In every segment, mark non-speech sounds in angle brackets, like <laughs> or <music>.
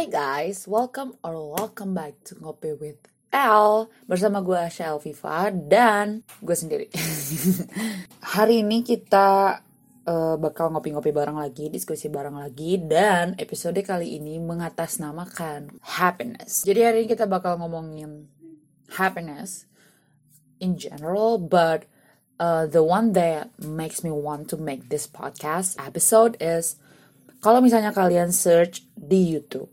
Hi guys, welcome or welcome back to Ngopi with L Bersama gue Asha Elviva dan gue sendiri. <laughs> Hari ini kita uh, bakal ngopi-ngopi bareng lagi, diskusi bareng lagi Dan episode kali ini mengatasnamakan happiness. Jadi hari ini kita bakal ngomongin happiness in general But uh, the one that makes me want to make this podcast episode is kalau misalnya kalian search di YouTube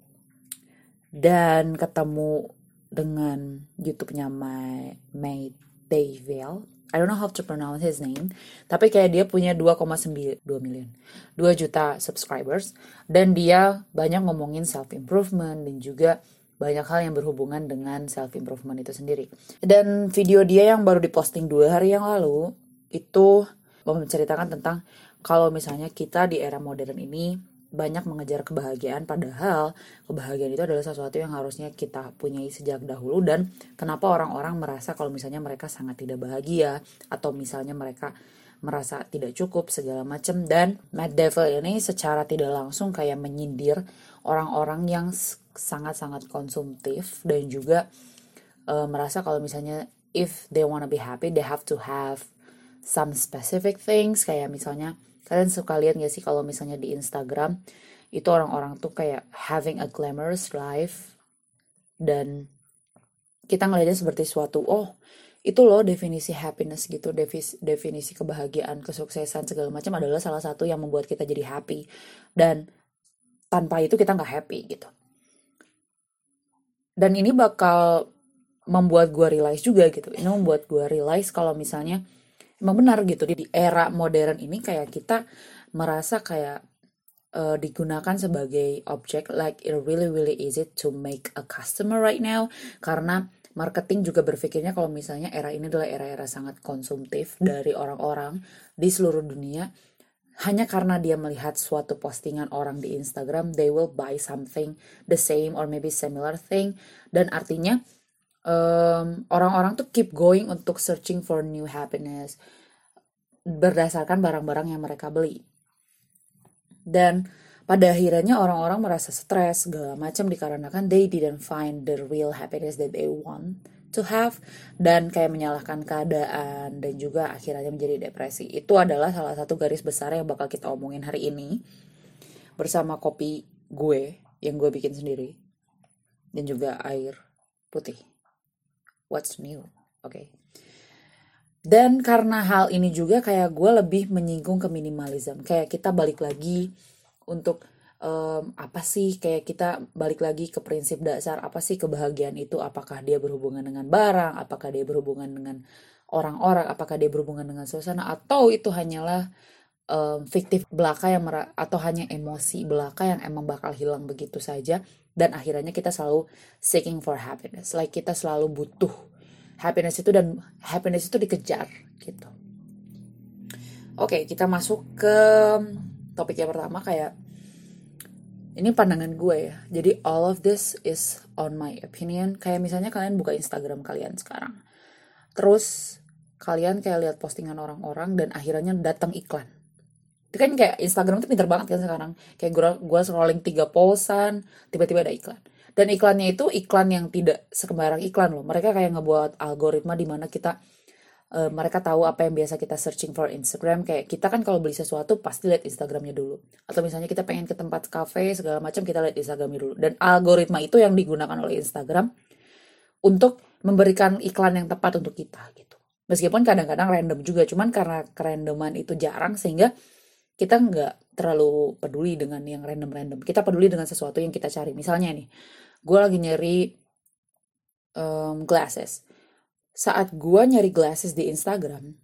dan ketemu dengan YouTube-nya May, May Daville, I don't know how to pronounce his name, tapi kayak dia punya 2,9 2 million, 2 juta subscribers. Dan dia banyak ngomongin self improvement dan juga banyak hal yang berhubungan dengan self improvement itu sendiri. Dan video dia yang baru diposting dua hari yang lalu itu menceritakan tentang kalau misalnya kita di era modern ini banyak mengejar kebahagiaan padahal kebahagiaan itu adalah sesuatu yang harusnya kita punyai sejak dahulu. Dan kenapa orang-orang merasa kalau misalnya mereka sangat tidak bahagia atau misalnya mereka merasa tidak cukup segala macam. Dan Matt Devil ini secara tidak langsung kayak menyindir orang-orang yang sangat-sangat konsumtif dan juga uh, merasa kalau misalnya if they wanna be happy they have to have some specific things. Kayak misalnya Kalian suka lihat gak sih kalau misalnya di Instagram itu orang-orang tuh kayak having a glamorous life dan kita ngelihatnya seperti suatu oh itu loh definisi happiness gitu definisi, definisi kebahagiaan kesuksesan segala macam adalah salah satu yang membuat kita jadi happy. Dan tanpa itu kita nggak happy gitu. Dan ini bakal membuat gue realize juga gitu. Ini membuat gue realize kalau misalnya emang benar gitu di era modern ini kayak kita merasa kayak uh, digunakan sebagai objek like it really really easy to make a customer right now. Karena marketing juga berpikirnya kalau misalnya era ini adalah era-era sangat konsumtif dari orang-orang di seluruh dunia hanya karena dia melihat suatu postingan orang di Instagram they will buy something the same or maybe similar thing. Dan artinya orang orang-orang tuh keep going untuk searching for new happiness berdasarkan barang-barang yang mereka beli. Dan pada akhirnya orang-orang merasa stres segala macam dikarenakan they didn't find the real happiness that they want to have dan kayak menyalahkan keadaan dan juga akhirnya menjadi depresi. Itu adalah salah satu garis besar yang bakal kita omongin hari ini bersama kopi gue yang gue bikin sendiri dan juga air putih what's new? Oke. Okay. dan karena hal ini juga kayak gue lebih menyinggung ke minimalism. Kayak kita balik lagi untuk um, apa sih? Kayak kita balik lagi ke prinsip dasar apa sih kebahagiaan itu? Apakah dia berhubungan dengan barang? Apakah dia berhubungan dengan orang-orang? Apakah dia berhubungan dengan suasana? Atau itu hanyalah um, fiktif belaka yang atau hanya emosi belaka yang emang bakal hilang begitu saja dan akhirnya kita selalu seeking for happiness. Like kita selalu butuh happiness itu dan happiness itu dikejar gitu. Oke okay, kita masuk ke topik yang pertama kayak ini pandangan gue ya. Jadi all of this is on my opinion. Kayak misalnya kalian buka Instagram kalian sekarang. Terus kalian kayak lihat postingan orang-orang dan akhirnya datang iklan itu kan kayak Instagram tuh pinter banget kan sekarang. Kayak gue gue scrolling tiga posan tiba-tiba ada iklan. Dan iklannya itu iklan yang tidak sekembarang iklan loh. Mereka kayak ngebuat algoritma di mana kita uh, mereka tahu apa yang biasa kita searching for Instagram. Kayak kita kan kalau beli sesuatu pasti lihat Instagramnya dulu. Atau misalnya kita pengen ke tempat cafe segala macam kita lihat Instagramnya dulu. Dan algoritma itu yang digunakan oleh Instagram untuk memberikan iklan yang tepat untuk kita gitu. Meskipun kadang-kadang random juga cuman karena kerandoman itu jarang sehingga kita nggak terlalu peduli dengan yang random-random. Kita peduli dengan sesuatu yang kita cari. Misalnya nih, gue lagi nyari um, glasses. Saat gue nyari glasses di Instagram,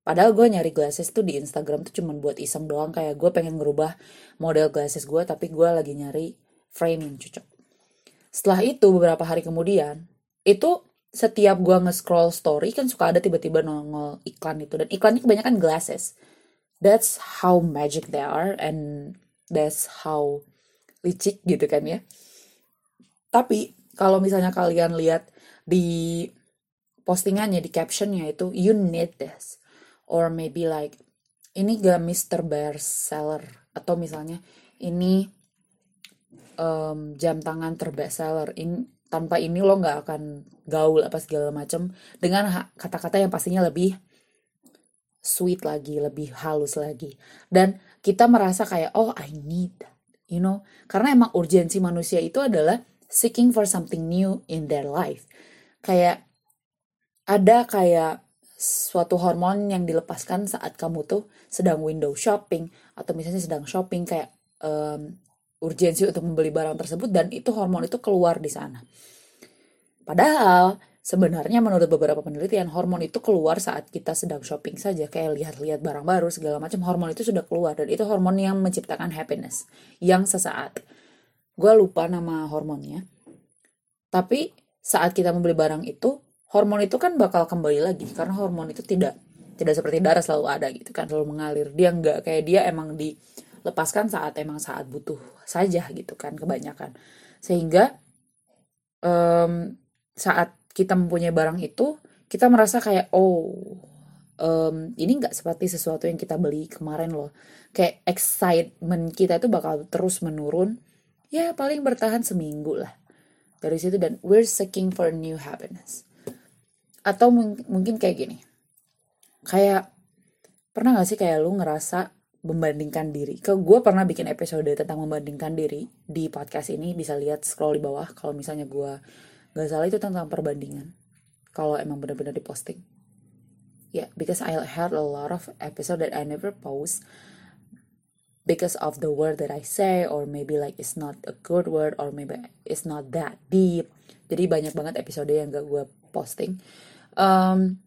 padahal gue nyari glasses tuh di Instagram tuh cuma buat iseng doang. Kayak gue pengen ngerubah model glasses gue, tapi gue lagi nyari frame yang cocok. Setelah itu beberapa hari kemudian, itu setiap gue nge-scroll story kan suka ada tiba-tiba nongol iklan itu dan iklannya kebanyakan glasses that's how magic they are and that's how licik gitu kan ya. Tapi kalau misalnya kalian lihat di postingannya di captionnya itu you need this. Or maybe like ini gak Mr. Seller? Atau misalnya ini um, jam tangan terbest seller. In tanpa ini lo nggak akan gaul apa segala macam dengan kata-kata yang pastinya lebih sweet lagi lebih halus lagi. Dan kita merasa kayak oh I need that you know? Karena emang urgensi manusia itu adalah seeking for something new in their life. Kayak ada kayak suatu hormon yang dilepaskan saat kamu tuh sedang window shopping atau misalnya sedang shopping kayak um, urgensi untuk membeli barang tersebut dan itu hormon itu keluar di sana. Padahal sebenarnya menurut beberapa penelitian hormon itu keluar saat kita sedang shopping saja kayak lihat-lihat barang baru segala macam hormon itu sudah keluar dan itu hormon yang menciptakan happiness yang sesaat. Gue lupa nama hormonnya. Tapi saat kita membeli barang itu hormon itu kan bakal kembali lagi karena hormon itu tidak tidak seperti darah selalu ada gitu kan selalu mengalir dia nggak kayak dia emang di lepaskan saat emang saat butuh saja gitu kan kebanyakan sehingga um, saat kita mempunyai barang itu kita merasa kayak oh um, ini nggak seperti sesuatu yang kita beli kemarin loh. Kayak excitement kita itu bakal terus menurun. Ya paling bertahan seminggu lah dari situ dan we're seeking for new happiness. Atau mungkin kayak gini. Kayak pernah gak sih kayak lu ngerasa membandingkan diri. Ke gue pernah bikin episode tentang membandingkan diri di podcast ini bisa lihat scroll di bawah kalau misalnya gue gak salah itu tentang perbandingan. Kalau emang benar-benar diposting. Yeah, because I had a lot of episode that I never post because of the word that I say or maybe like it's not a good word or maybe it's not that deep. Jadi banyak banget episode yang gak gue posting. Um,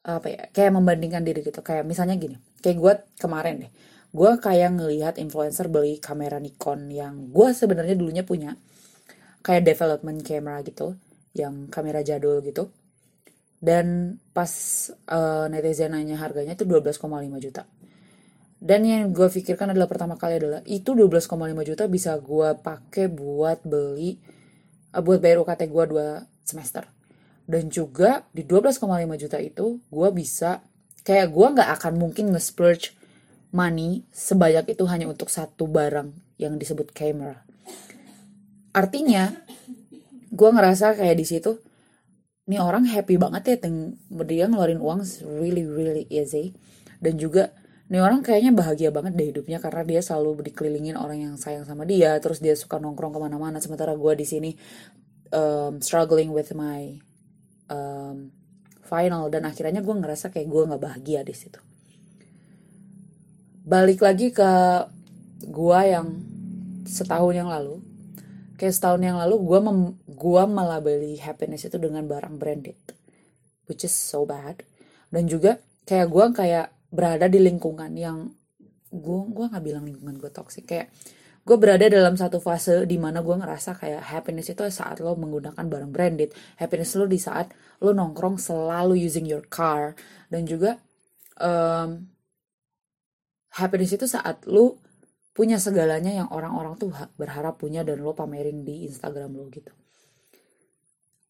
apa ya kayak membandingkan diri gitu kayak misalnya gini kayak gue kemarin deh gue kayak ngelihat influencer beli kamera Nikon yang gue sebenarnya dulunya punya kayak development camera gitu yang kamera jadul gitu. Dan pas uh, netizen nanya harganya itu 12,5 juta. Dan yang gue pikirkan adalah pertama kali adalah itu 12,5 juta bisa gue pakai buat beli uh, buat bayar UKT gue dua semester. Dan juga di 12,5 juta itu gue bisa kayak gue nggak akan mungkin nge-splurge money sebanyak itu hanya untuk satu barang yang disebut camera. Artinya gue ngerasa kayak di situ ini orang happy banget ya teng dia ngeluarin uang really really easy. Dan juga ini orang kayaknya bahagia banget deh hidupnya karena dia selalu dikelilingin orang yang sayang sama dia terus dia suka nongkrong ke mana-mana. Sementara gue di sini um, struggling with my um, final. Dan akhirnya gue ngerasa kayak gue nggak bahagia di situ balik lagi ke gue yang setahun yang lalu. Kayak setahun yang lalu gue mem gue melabeli happiness itu dengan barang branded which is so bad. Dan juga kayak gue kayak berada di lingkungan yang gue gue nggak bilang lingkungan gue toxic. Kayak gue berada dalam satu fase di mana gue ngerasa kayak happiness itu saat lo menggunakan barang branded. Happiness lo di saat lo nongkrong selalu using your car. Dan juga um, happiness itu saat lo punya segalanya yang orang-orang tuh berharap punya dan lo pamerin di Instagram lo gitu.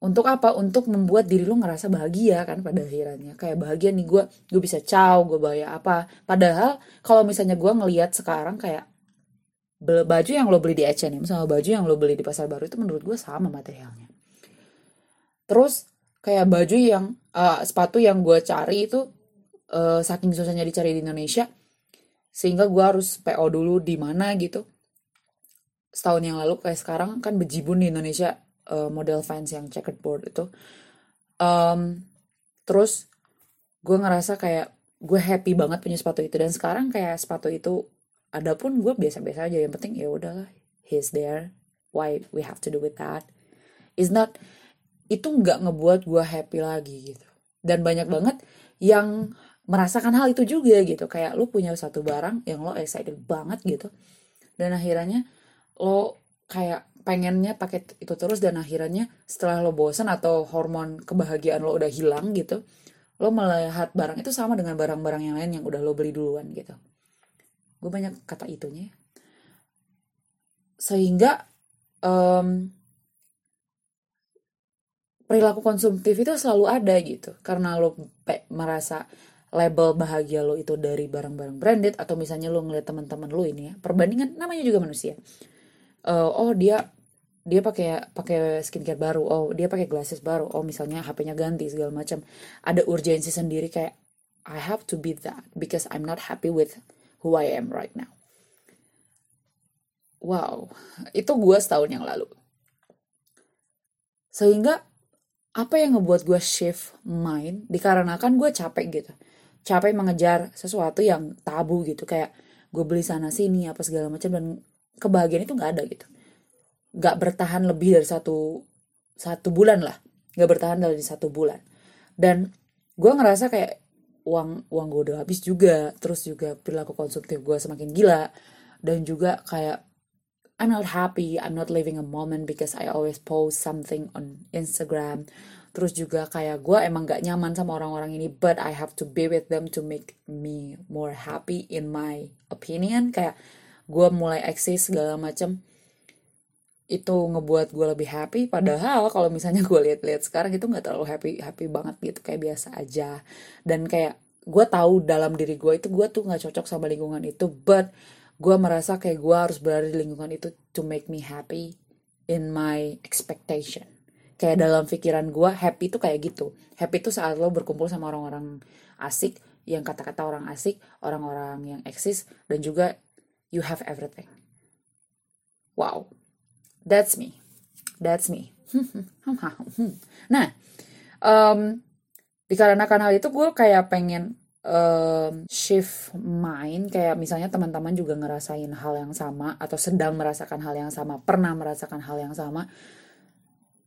Untuk apa? Untuk membuat diri lo ngerasa bahagia kan pada akhirnya kayak bahagia nih gue gue bisa caw gue bayar apa. Padahal kalau misalnya gue ngelihat sekarang kayak baju yang lo beli di H&M sama baju yang lo beli di pasar baru itu menurut gue sama materialnya. Terus kayak baju yang uh, sepatu yang gue cari itu uh, saking susahnya dicari di Indonesia sehingga gue harus PO dulu di mana gitu. Setahun yang lalu kayak sekarang kan bejibun di Indonesia uh, model fans yang checkerboard itu. Um, terus gue ngerasa kayak gue happy banget punya sepatu itu. Dan sekarang kayak sepatu itu ada pun gue biasa-biasa aja. Yang penting ya udahlah he's there. Why we have to do with that? Is not itu nggak ngebuat gue happy lagi gitu. Dan banyak banget yang merasakan hal itu juga gitu. Kayak lu punya satu barang yang lo excited banget gitu. Dan akhirnya lo kayak pengennya pakai itu terus dan akhirnya setelah lo bosan atau hormon kebahagiaan lo udah hilang gitu lo melihat barang itu sama dengan barang-barang yang lain yang udah lo beli duluan gitu. Gue banyak kata itunya sehingga um, perilaku konsumtif itu selalu ada gitu. Karena lo merasa label bahagia lo itu dari barang-barang branded atau misalnya lo ngeliat teman-teman lo ini ya perbandingan namanya juga manusia. Uh, oh dia dia pakai pakai skincare baru oh dia pakai glasses baru oh misalnya HP-nya ganti segala macam. Ada urgensi sendiri kayak I have to be that because I'm not happy with who I am right now. Wow itu gue setahun yang lalu. Sehingga apa yang ngebuat gue shift mind dikarenakan gue capek gitu capek mengejar sesuatu yang tabu gitu. Kayak gue beli sana sini apa segala macam dan kebahagiaan itu nggak ada gitu. Nggak bertahan lebih dari satu satu bulan lah. Nggak bertahan dari satu bulan. Dan gue ngerasa kayak uang uang gue udah habis juga. Terus juga perilaku konsumtif gue semakin gila. Dan juga kayak I'm not happy. I'm not living a moment because I always post something on Instagram terus juga kayak gue emang gak nyaman sama orang-orang ini but I have to be with them to make me more happy in my opinion. Kayak gue mulai eksis segala macem itu ngebuat gue lebih happy. Padahal kalau misalnya gue lihat-lihat sekarang itu nggak terlalu happy happy banget gitu kayak biasa aja. Dan kayak gue tahu dalam diri gue itu gue tuh nggak cocok sama lingkungan itu but gue merasa kayak gue harus berada di lingkungan itu to make me happy in my expectation kayak dalam pikiran gue happy itu kayak gitu happy itu saat lo berkumpul sama orang-orang asik yang kata-kata orang asik orang-orang yang eksis dan juga you have everything wow That's me. That's me. <laughs> nah, um, dikarenakan hal itu gue kayak pengen um, shift mind kayak misalnya teman-teman juga ngerasain hal yang sama atau sedang merasakan hal yang sama pernah merasakan hal yang sama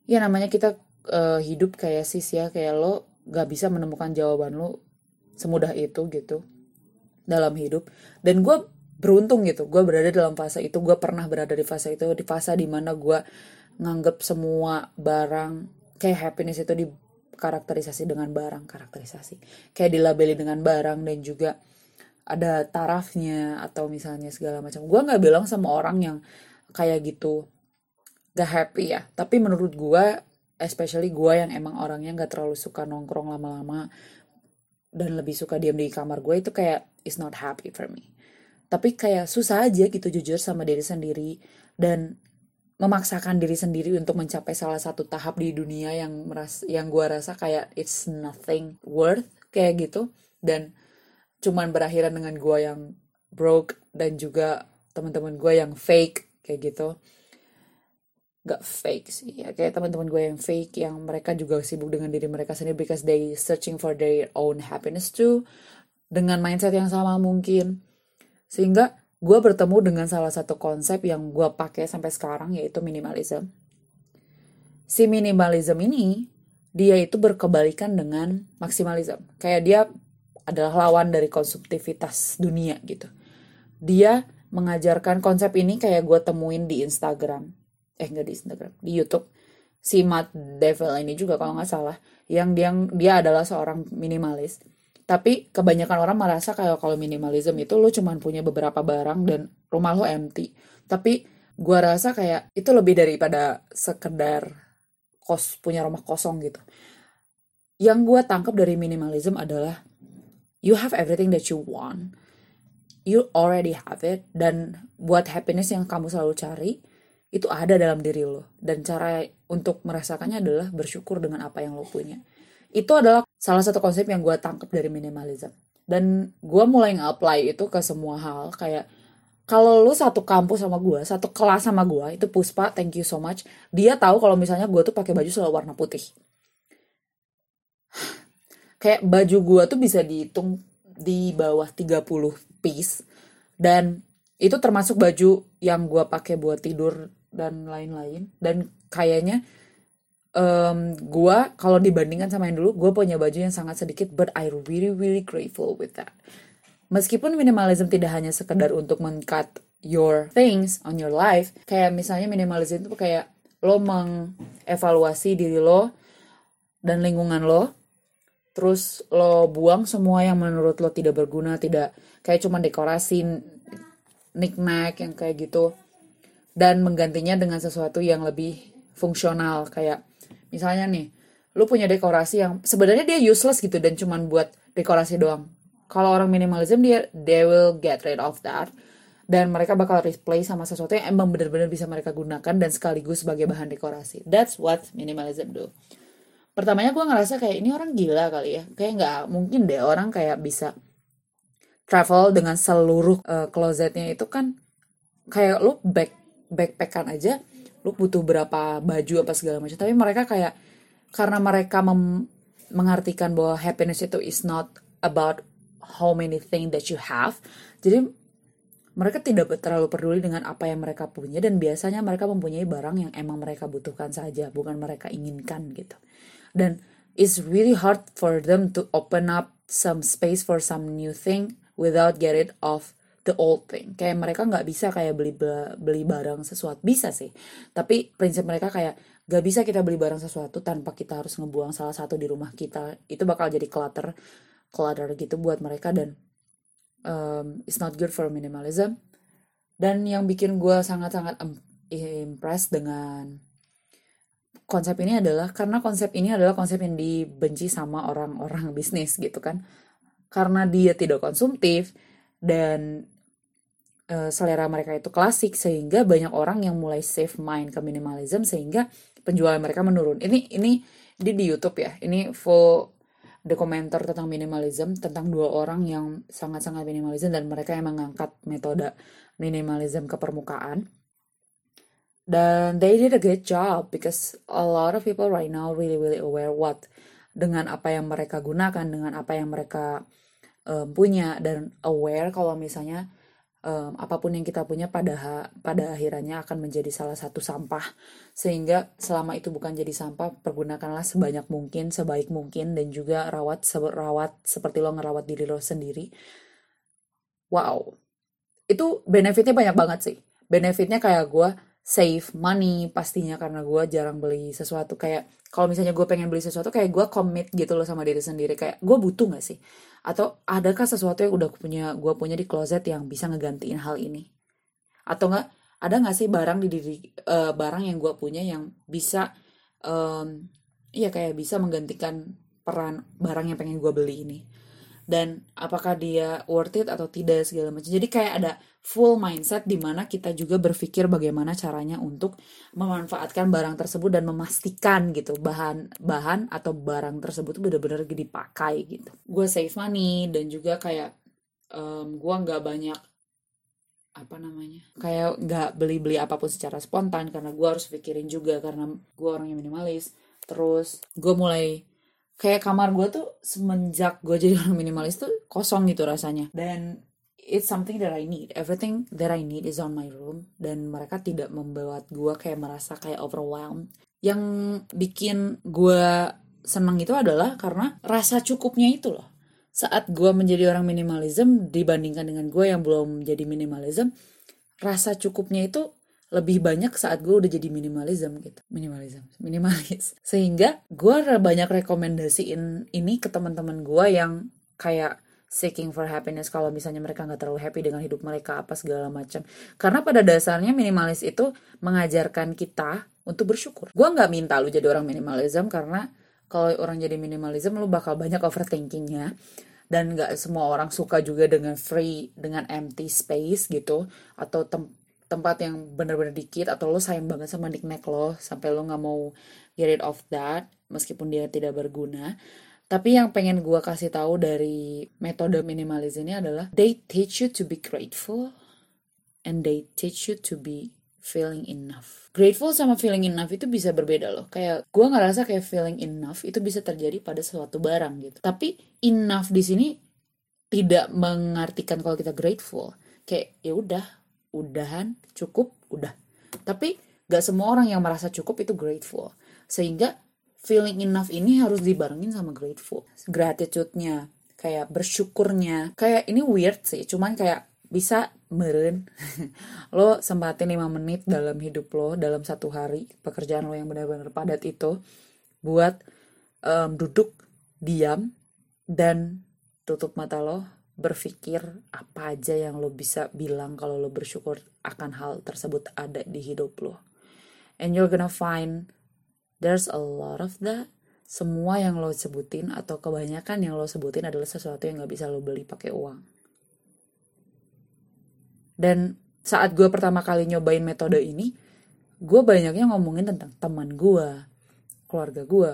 ya namanya kita uh, hidup kayak sis ya kayak lo gak bisa menemukan jawaban lo semudah itu gitu dalam hidup. Dan gue beruntung gitu gue berada dalam fase itu gue pernah berada di fase itu di fase di mana gue nganggep semua barang kayak happiness itu dikarakterisasi dengan barang karakterisasi. Kayak dilabeli dengan barang dan juga ada tarafnya atau misalnya segala macam. Gue nggak bilang sama orang yang kayak gitu gak happy ya. Tapi menurut gue especially gue yang emang orangnya nggak terlalu suka nongkrong lama-lama dan lebih suka diam di kamar gue itu kayak is not happy for me. Tapi kayak susah aja gitu jujur sama diri sendiri dan memaksakan diri sendiri untuk mencapai salah satu tahap di dunia yang meras yang gue rasa kayak it's nothing worth kayak gitu. Dan cuman berakhiran dengan gue yang broke dan juga teman-teman gue yang fake kayak gitu gak fake sih ya kayak teman-teman gue yang fake yang mereka juga sibuk dengan diri mereka sendiri because they searching for their own happiness too dengan mindset yang sama mungkin sehingga gue bertemu dengan salah satu konsep yang gue pakai sampai sekarang yaitu minimalism. Si minimalism ini dia itu berkebalikan dengan maksimalism. Kayak dia adalah lawan dari konsumtivitas dunia gitu. Dia mengajarkan konsep ini kayak gue temuin di Instagram. Eh enggak di Instagram, di Youtube. Si Matt Devil ini juga kalau nggak salah. Yang dia, dia adalah seorang minimalis. Tapi kebanyakan orang merasa kalau kalau minimalism itu lo cuma punya beberapa barang dan rumah lo empty. Tapi gua rasa kayak itu lebih daripada sekedar kos punya rumah kosong gitu. Yang gue tangkap dari minimalism adalah you have everything that you want. You already have it. Dan buat happiness yang kamu selalu cari itu ada dalam diri lo. Dan cara untuk merasakannya adalah bersyukur dengan apa yang lo punya. Itu adalah salah satu konsep yang gue tangkap dari minimalism. Dan gue mulai nge-apply itu ke semua hal. Kayak kalau lu satu kampus sama gue satu kelas sama gue itu Puspa thank you so much. Dia tahu kalau misalnya gue tuh pakai baju selalu warna putih. Kayak baju gue tuh bisa dihitung di bawah 30 piece. Dan itu termasuk baju yang gue pakai buat tidur dan lain-lain. Dan kayaknya um, gue kalau dibandingkan sama yang dulu gue punya baju yang sangat sedikit but I really really grateful with that. Meskipun minimalism tidak hanya sekedar untuk mengcut your things on your life kayak misalnya minimalism itu kayak lo mengevaluasi diri lo dan lingkungan lo terus lo buang semua yang menurut lo tidak berguna tidak kayak cuma dekorasi knick-knack yang kayak gitu dan menggantinya dengan sesuatu yang lebih fungsional. Kayak misalnya nih lu punya dekorasi yang sebenarnya dia useless gitu dan cuman buat dekorasi doang. Kalau orang minimalism dia they will get rid of that. Dan mereka bakal replay sama sesuatu yang emang benar-benar bisa mereka gunakan dan sekaligus sebagai bahan dekorasi. That's what minimalism do. Pertamanya gue ngerasa kayak ini orang gila kali ya. Kayak nggak mungkin deh orang kayak bisa travel dengan seluruh uh, closetnya itu kan kayak lu back backpackan aja lu butuh berapa baju apa segala macam tapi mereka kayak karena mereka mem mengartikan bahwa happiness itu is not about how many things that you have. Jadi mereka tidak terlalu peduli dengan apa yang mereka punya dan biasanya mereka mempunyai barang yang emang mereka butuhkan saja, bukan mereka inginkan gitu. Dan it's really hard for them to open up some space for some new thing without get rid of the old thing. Kayak mereka nggak bisa kayak beli beli barang sesuatu bisa sih, tapi prinsip mereka kayak gak bisa kita beli barang sesuatu tanpa kita harus ngebuang salah satu di rumah kita. Itu bakal jadi clutter clutter gitu buat mereka dan um, it's not good for minimalism dan yang bikin gue sangat-sangat impressed dengan konsep ini adalah karena konsep ini adalah konsep yang dibenci sama orang-orang <laughs> bisnis gitu kan karena dia tidak konsumtif dan uh, selera mereka itu klasik sehingga banyak orang yang mulai save mind ke minimalism sehingga penjualan mereka menurun. Ini ini di di YouTube ya. Ini full dokumenter tentang minimalism tentang dua orang yang sangat-sangat minimalism dan mereka yang mengangkat metode minimalism ke permukaan. Dan they did a great job because a lot of people right now really really aware what dengan apa yang mereka gunakan dengan apa yang mereka um, punya dan aware kalau misalnya um, apa pun yang kita punya pada pada akhirnya akan menjadi salah satu sampah. Sehingga selama itu bukan jadi sampah pergunakanlah sebanyak mungkin sebaik mungkin dan juga rawat rawat seperti lo ngerawat diri lo sendiri. Wow. Itu benefitnya banyak banget sih. Benefitnya kayak gue save money pastinya karena gue jarang beli sesuatu. Kayak kalau misalnya gue pengen beli sesuatu kayak gue commit gitu loh sama diri sendiri. Kayak gue butuh gak sih? Atau adakah sesuatu yang udah punya gue punya di closet yang bisa ngegantiin hal ini? Atau nggak ada nggak sih barang di diri uh, barang yang gue punya yang bisa um, iya kayak bisa menggantikan peran barang yang pengen gue beli ini? Dan apakah dia worth it atau tidak segala macam. Jadi kayak ada full mindset di mana kita juga berpikir bagaimana caranya untuk memanfaatkan barang tersebut dan memastikan gitu bahan bahan atau barang tersebut benar-benar dipakai gitu. Gue save money dan juga kayak um, gue nggak banyak apa namanya kayak nggak beli-beli apa pun secara spontan karena gue harus pikirin juga karena gue orang yang minimalis terus gue mulai kayak kamar gue tuh semenjak gue jadi orang minimalis tuh kosong gitu rasanya dan it's something that I need. Everything that I need is on my room. Dan mereka tidak membuat gue kayak merasa kayak overwhelmed. Yang bikin gue senang itu adalah karena rasa cukupnya itu loh. Saat gue menjadi orang minimalism dibandingkan dengan gue yang belum jadi minimalism rasa cukupnya itu lebih banyak saat gue udah jadi minimalism gitu. Minimalism. Minimalis. Sehingga gue banyak rekomendasiin ini ke teman-teman gue yang kayak seeking for happiness kalau misalnya mereka nggak terlalu happy dengan hidup mereka apa segala macam. Karena pada dasarnya minimalis itu mengajarkan kita untuk bersyukur. Gue nggak minta lu jadi orang minimalism karena kalau orang jadi minimalism lu bakal banyak overthinkingnya. Dan nggak semua orang suka juga dengan free dengan empty space gitu. Atau tem tempat yang bener-bener dikit. Atau lo sayang banget sama knickknack lo sampai lo nggak mau get rid of that meskipun dia tidak berguna tapi yang pengen gue kasih tahu dari metode minimalis ini adalah they teach you to be grateful and they teach you to be feeling enough. Grateful sama feeling enough itu bisa berbeda loh. Kayak gue ngerasa kayak feeling enough itu bisa terjadi pada suatu barang gitu. Tapi enough di sini tidak mengartikan kalau kita grateful. Kayak ya udah udahan cukup udah tapi gak semua orang yang merasa cukup itu grateful sehingga feeling enough ini harus dibarengin sama grateful gratitude-nya kayak bersyukurnya kayak ini weird sih cuman kayak bisa meren <laughs> lo sempatin 5 menit dalam hidup lo dalam satu hari pekerjaan lo yang benar-benar padat itu buat um, duduk diam dan tutup mata lo berpikir apa aja yang lo bisa bilang kalau lo bersyukur akan hal tersebut ada di hidup lo. And you're gonna find there's a lot of that semua yang lo sebutin atau kebanyakan yang lo sebutin adalah sesuatu yang gak bisa lo beli pakai uang. Dan saat gue pertama kali nyobain metode ini, gue banyaknya ngomongin tentang teman gue, keluarga gue,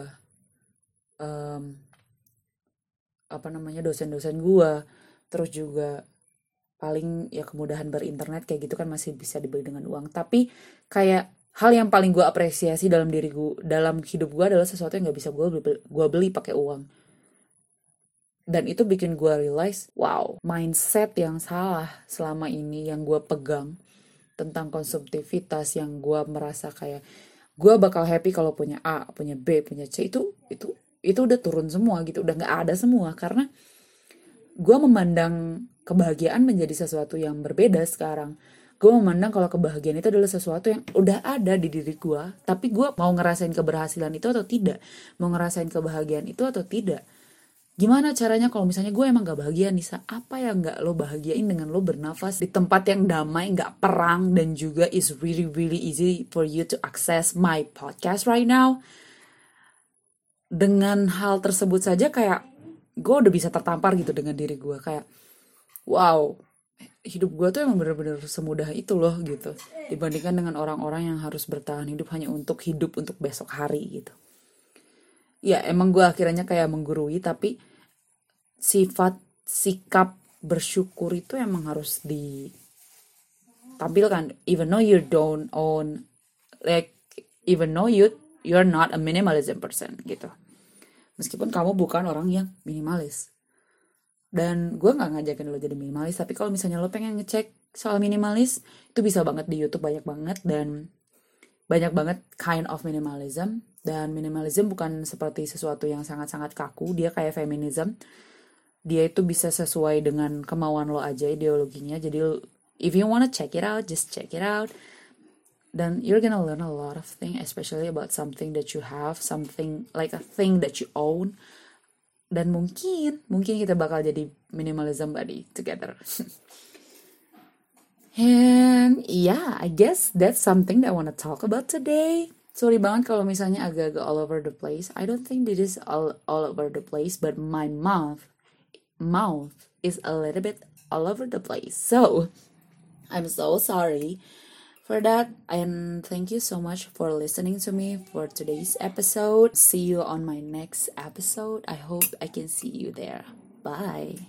um, apa namanya dosen-dosen gue, terus juga paling ya kemudahan berinternet kayak gitu kan masih bisa dibeli dengan uang. Tapi kayak hal yang paling gue apresiasi dalam diri gue dalam hidup gue adalah sesuatu yang gak bisa gue beli, gue beli pakai uang. Dan itu bikin gue realize wow mindset yang salah selama ini yang gue pegang tentang konsumtivitas yang gue merasa kayak gue bakal happy kalau punya A punya B punya C itu itu itu udah turun semua gitu. Udah nggak ada semua karena gue memandang kebahagiaan menjadi sesuatu yang berbeda sekarang gue memandang kalau kebahagiaan itu adalah sesuatu yang udah ada di diri gue tapi gue mau ngerasain keberhasilan itu atau tidak? Mau ngerasain kebahagiaan itu atau tidak? Gimana caranya kalau misalnya gue emang gak bahagia Nisa apa yang gak lo bahagiain dengan lo bernafas di tempat yang damai gak perang dan juga is really really easy for you to access my podcast right now? Dengan hal tersebut saja kayak gue udah bisa tertampar gitu dengan diri gue kayak wow hidup gue tuh emang bener-bener semudah itu loh gitu. Dibandingkan dengan orang-orang yang harus bertahan hidup hanya untuk hidup untuk besok hari gitu. Ya emang gue akhirnya kayak menggurui tapi sifat sikap bersyukur itu emang harus ditampilkan. Even though you don't own like even though you you're not a minimalism person gitu. Meskipun kamu bukan orang yang minimalis dan gue nggak ngajakin lo jadi minimalis tapi kalau misalnya lo pengen ngecek soal minimalis itu bisa banget di YouTube banyak banget dan banyak banget kind of minimalism. Dan minimalism bukan seperti sesuatu yang sangat-sangat kaku dia kayak feminism. Dia itu bisa sesuai dengan kemauan lo aja ideologinya. Jadi if you wanna check it out just check it out. Dan you're gonna learn a lot of things especially about something that you have something like a thing that you own dan mungkin mungkin kita bakal jadi minimalism buddy together. <laughs> And yeah I guess that's something that I wanna talk about today. Sorry banget kalau misalnya agak-agak all over the place. I don't think this is all all over the place but my mouth mouth is a little bit all over the place. So I'm so sorry for that. And thank you so much for listening to me for today's episode. See you on my next episode. I hope I can see you there. Bye.